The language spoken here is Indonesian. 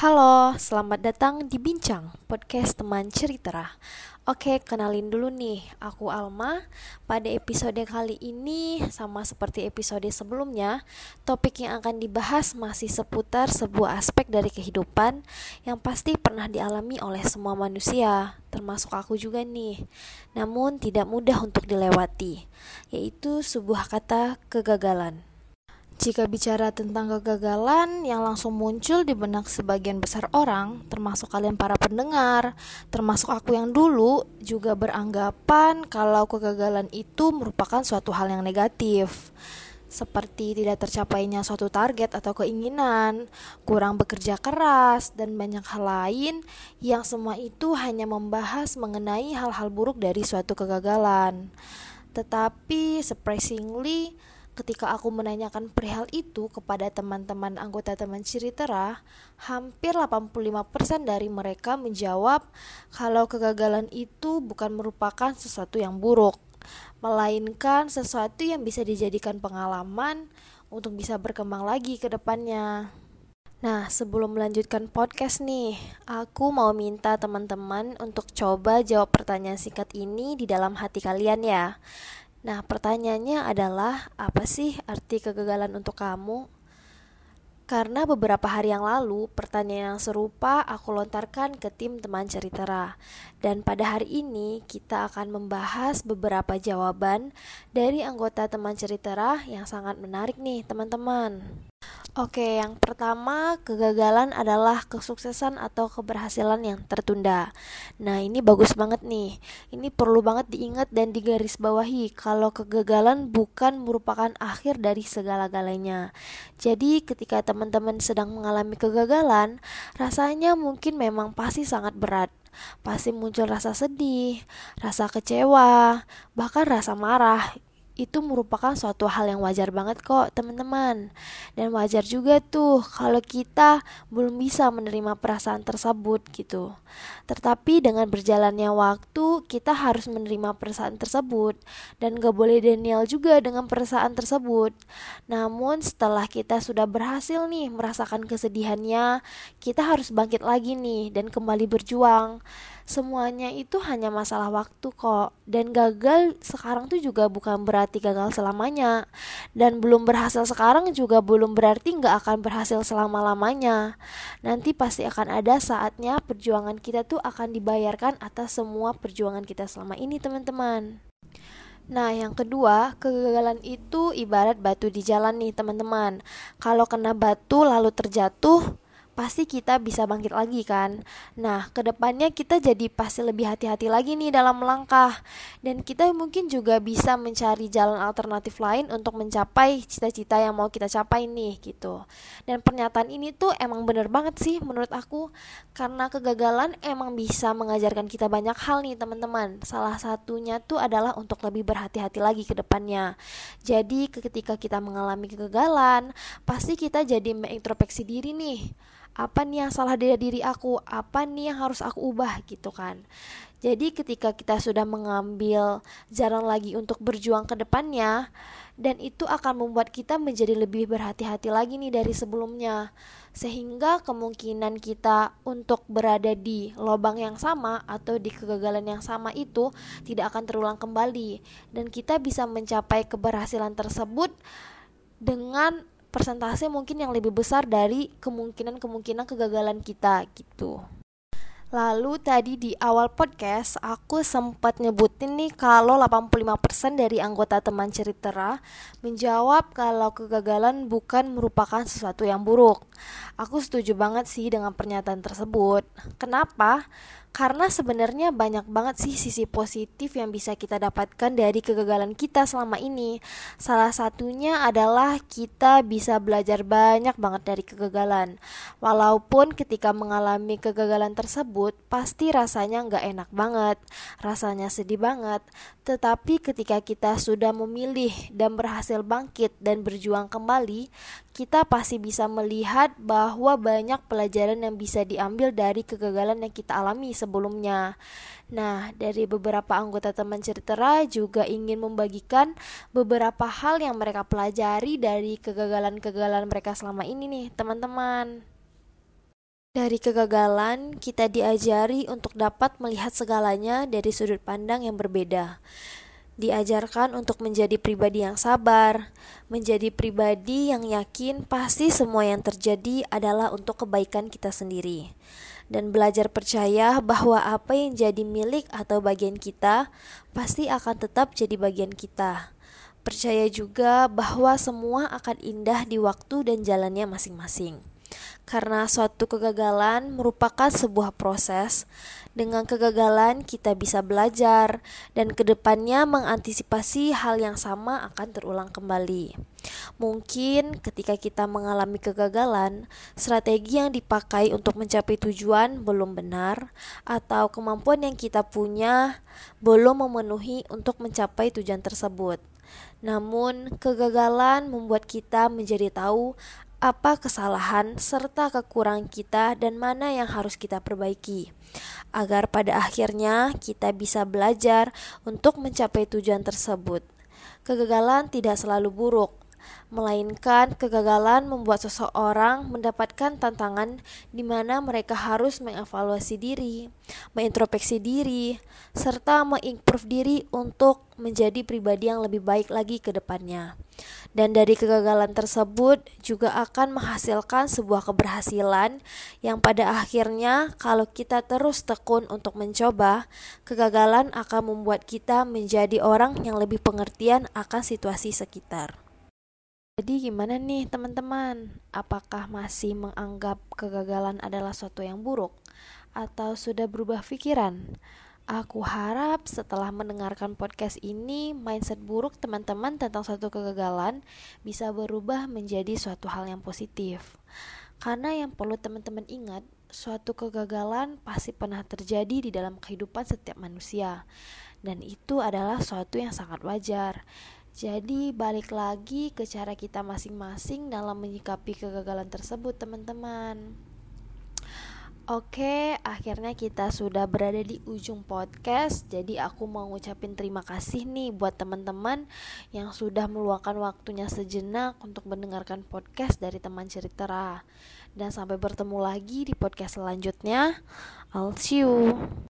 Halo, selamat datang di Bincang, podcast teman cerita. Oke, kenalin dulu nih, aku Alma. Pada episode kali ini, sama seperti episode sebelumnya, topik yang akan dibahas masih seputar sebuah aspek dari kehidupan yang pasti pernah dialami oleh semua manusia, termasuk aku juga nih. Namun tidak mudah untuk dilewati, yaitu sebuah kata kegagalan. Jika bicara tentang kegagalan yang langsung muncul di benak sebagian besar orang, termasuk kalian para pendengar, termasuk aku yang dulu, juga beranggapan kalau kegagalan itu merupakan suatu hal yang negatif. Seperti tidak tercapainya suatu target atau keinginan, kurang bekerja keras, dan banyak hal lain yang semua itu hanya membahas mengenai hal-hal buruk dari suatu kegagalan. Tetapi, surprisingly, ketika aku menanyakan perihal itu kepada teman-teman anggota teman Ciritera, hampir 85% dari mereka menjawab kalau kegagalan itu bukan merupakan sesuatu yang buruk, melainkan sesuatu yang bisa dijadikan pengalaman untuk bisa berkembang lagi ke depannya. Nah, sebelum melanjutkan podcast nih, aku mau minta teman-teman untuk coba jawab pertanyaan singkat ini di dalam hati kalian ya. Nah, pertanyaannya adalah apa sih arti kegagalan untuk kamu? Karena beberapa hari yang lalu, pertanyaan yang serupa aku lontarkan ke tim teman ceritera. Dan pada hari ini, kita akan membahas beberapa jawaban dari anggota teman ceritera yang sangat menarik nih, teman-teman. Oke, yang pertama, kegagalan adalah kesuksesan atau keberhasilan yang tertunda. Nah, ini bagus banget nih. Ini perlu banget diingat dan digarisbawahi kalau kegagalan bukan merupakan akhir dari segala-galanya. Jadi, ketika teman-teman sedang mengalami kegagalan, rasanya mungkin memang pasti sangat berat pasti muncul rasa sedih, rasa kecewa, bahkan rasa marah itu merupakan suatu hal yang wajar banget kok teman-teman. Dan wajar juga tuh kalau kita belum bisa menerima perasaan tersebut gitu. Tetapi dengan berjalannya waktu kita harus menerima perasaan tersebut. Dan gak boleh denial juga dengan perasaan tersebut. Namun setelah kita sudah berhasil nih merasakan kesedihannya kita harus bangkit lagi nih dan kembali berjuang semuanya itu hanya masalah waktu kok. Dan gagal sekarang tuh juga bukan berarti gagal selamanya. Dan belum berhasil sekarang juga belum berarti nggak akan berhasil selama-lamanya. Nanti pasti akan ada saatnya perjuangan kita tuh akan dibayarkan atas semua perjuangan kita selama ini teman-teman. Nah, yang kedua, kegagalan itu ibarat batu di jalan nih, teman-teman. Kalau kena batu lalu terjatuh, pasti kita bisa bangkit lagi kan. Nah, ke depannya kita jadi pasti lebih hati-hati lagi nih dalam melangkah. Dan kita mungkin juga bisa mencari jalan alternatif lain untuk mencapai cita-cita yang mau kita capai nih gitu. Dan pernyataan ini tuh emang bener banget sih menurut aku. Karena kegagalan emang bisa mengajarkan kita banyak hal nih teman-teman. Salah satunya tuh adalah untuk lebih berhati-hati lagi ke depannya. Jadi ketika kita mengalami kegagalan, pasti kita jadi mengintrospeksi diri nih apa nih yang salah dari diri aku? Apa nih yang harus aku ubah? Gitu kan. Jadi ketika kita sudah mengambil jalan lagi untuk berjuang ke depannya dan itu akan membuat kita menjadi lebih berhati-hati lagi nih dari sebelumnya. Sehingga kemungkinan kita untuk berada di lubang yang sama atau di kegagalan yang sama itu tidak akan terulang kembali. Dan kita bisa mencapai keberhasilan tersebut dengan persentase mungkin yang lebih besar dari kemungkinan-kemungkinan kegagalan kita gitu. Lalu tadi di awal podcast aku sempat nyebutin nih kalau 85% dari anggota teman cerita menjawab kalau kegagalan bukan merupakan sesuatu yang buruk. Aku setuju banget sih dengan pernyataan tersebut. Kenapa? Karena sebenarnya banyak banget sih sisi positif yang bisa kita dapatkan dari kegagalan kita selama ini. Salah satunya adalah kita bisa belajar banyak banget dari kegagalan. Walaupun ketika mengalami kegagalan tersebut, pasti rasanya nggak enak banget, rasanya sedih banget. Tetapi ketika kita sudah memilih dan berhasil bangkit dan berjuang kembali, kita pasti bisa melihat bahwa banyak pelajaran yang bisa diambil dari kegagalan yang kita alami sebelumnya. Nah, dari beberapa anggota teman cerita juga ingin membagikan beberapa hal yang mereka pelajari dari kegagalan-kegagalan mereka selama ini nih, teman-teman. Dari kegagalan, kita diajari untuk dapat melihat segalanya dari sudut pandang yang berbeda. Diajarkan untuk menjadi pribadi yang sabar, menjadi pribadi yang yakin pasti semua yang terjadi adalah untuk kebaikan kita sendiri, dan belajar percaya bahwa apa yang jadi milik atau bagian kita pasti akan tetap jadi bagian kita. Percaya juga bahwa semua akan indah di waktu dan jalannya masing-masing karena suatu kegagalan merupakan sebuah proses. Dengan kegagalan, kita bisa belajar, dan ke depannya mengantisipasi hal yang sama akan terulang kembali. Mungkin ketika kita mengalami kegagalan, strategi yang dipakai untuk mencapai tujuan belum benar, atau kemampuan yang kita punya belum memenuhi untuk mencapai tujuan tersebut. Namun, kegagalan membuat kita menjadi tahu apa kesalahan serta kekurangan kita dan mana yang harus kita perbaiki, agar pada akhirnya kita bisa belajar untuk mencapai tujuan tersebut. Kegagalan tidak selalu buruk, melainkan kegagalan membuat seseorang mendapatkan tantangan di mana mereka harus mengevaluasi diri, mengintrospeksi diri, serta mengimprove diri untuk menjadi pribadi yang lebih baik lagi ke depannya. Dan dari kegagalan tersebut juga akan menghasilkan sebuah keberhasilan yang pada akhirnya kalau kita terus tekun untuk mencoba, kegagalan akan membuat kita menjadi orang yang lebih pengertian akan situasi sekitar. Jadi gimana nih teman-teman? Apakah masih menganggap kegagalan adalah suatu yang buruk? Atau sudah berubah pikiran? Aku harap setelah mendengarkan podcast ini, mindset buruk teman-teman tentang suatu kegagalan bisa berubah menjadi suatu hal yang positif. Karena yang perlu teman-teman ingat, suatu kegagalan pasti pernah terjadi di dalam kehidupan setiap manusia. Dan itu adalah suatu yang sangat wajar. Jadi balik lagi ke cara kita masing-masing dalam menyikapi kegagalan tersebut, teman-teman. Oke, akhirnya kita sudah berada di ujung podcast. Jadi aku mau ngucapin terima kasih nih buat teman-teman yang sudah meluangkan waktunya sejenak untuk mendengarkan podcast dari teman cerita. Dan sampai bertemu lagi di podcast selanjutnya. I'll see you.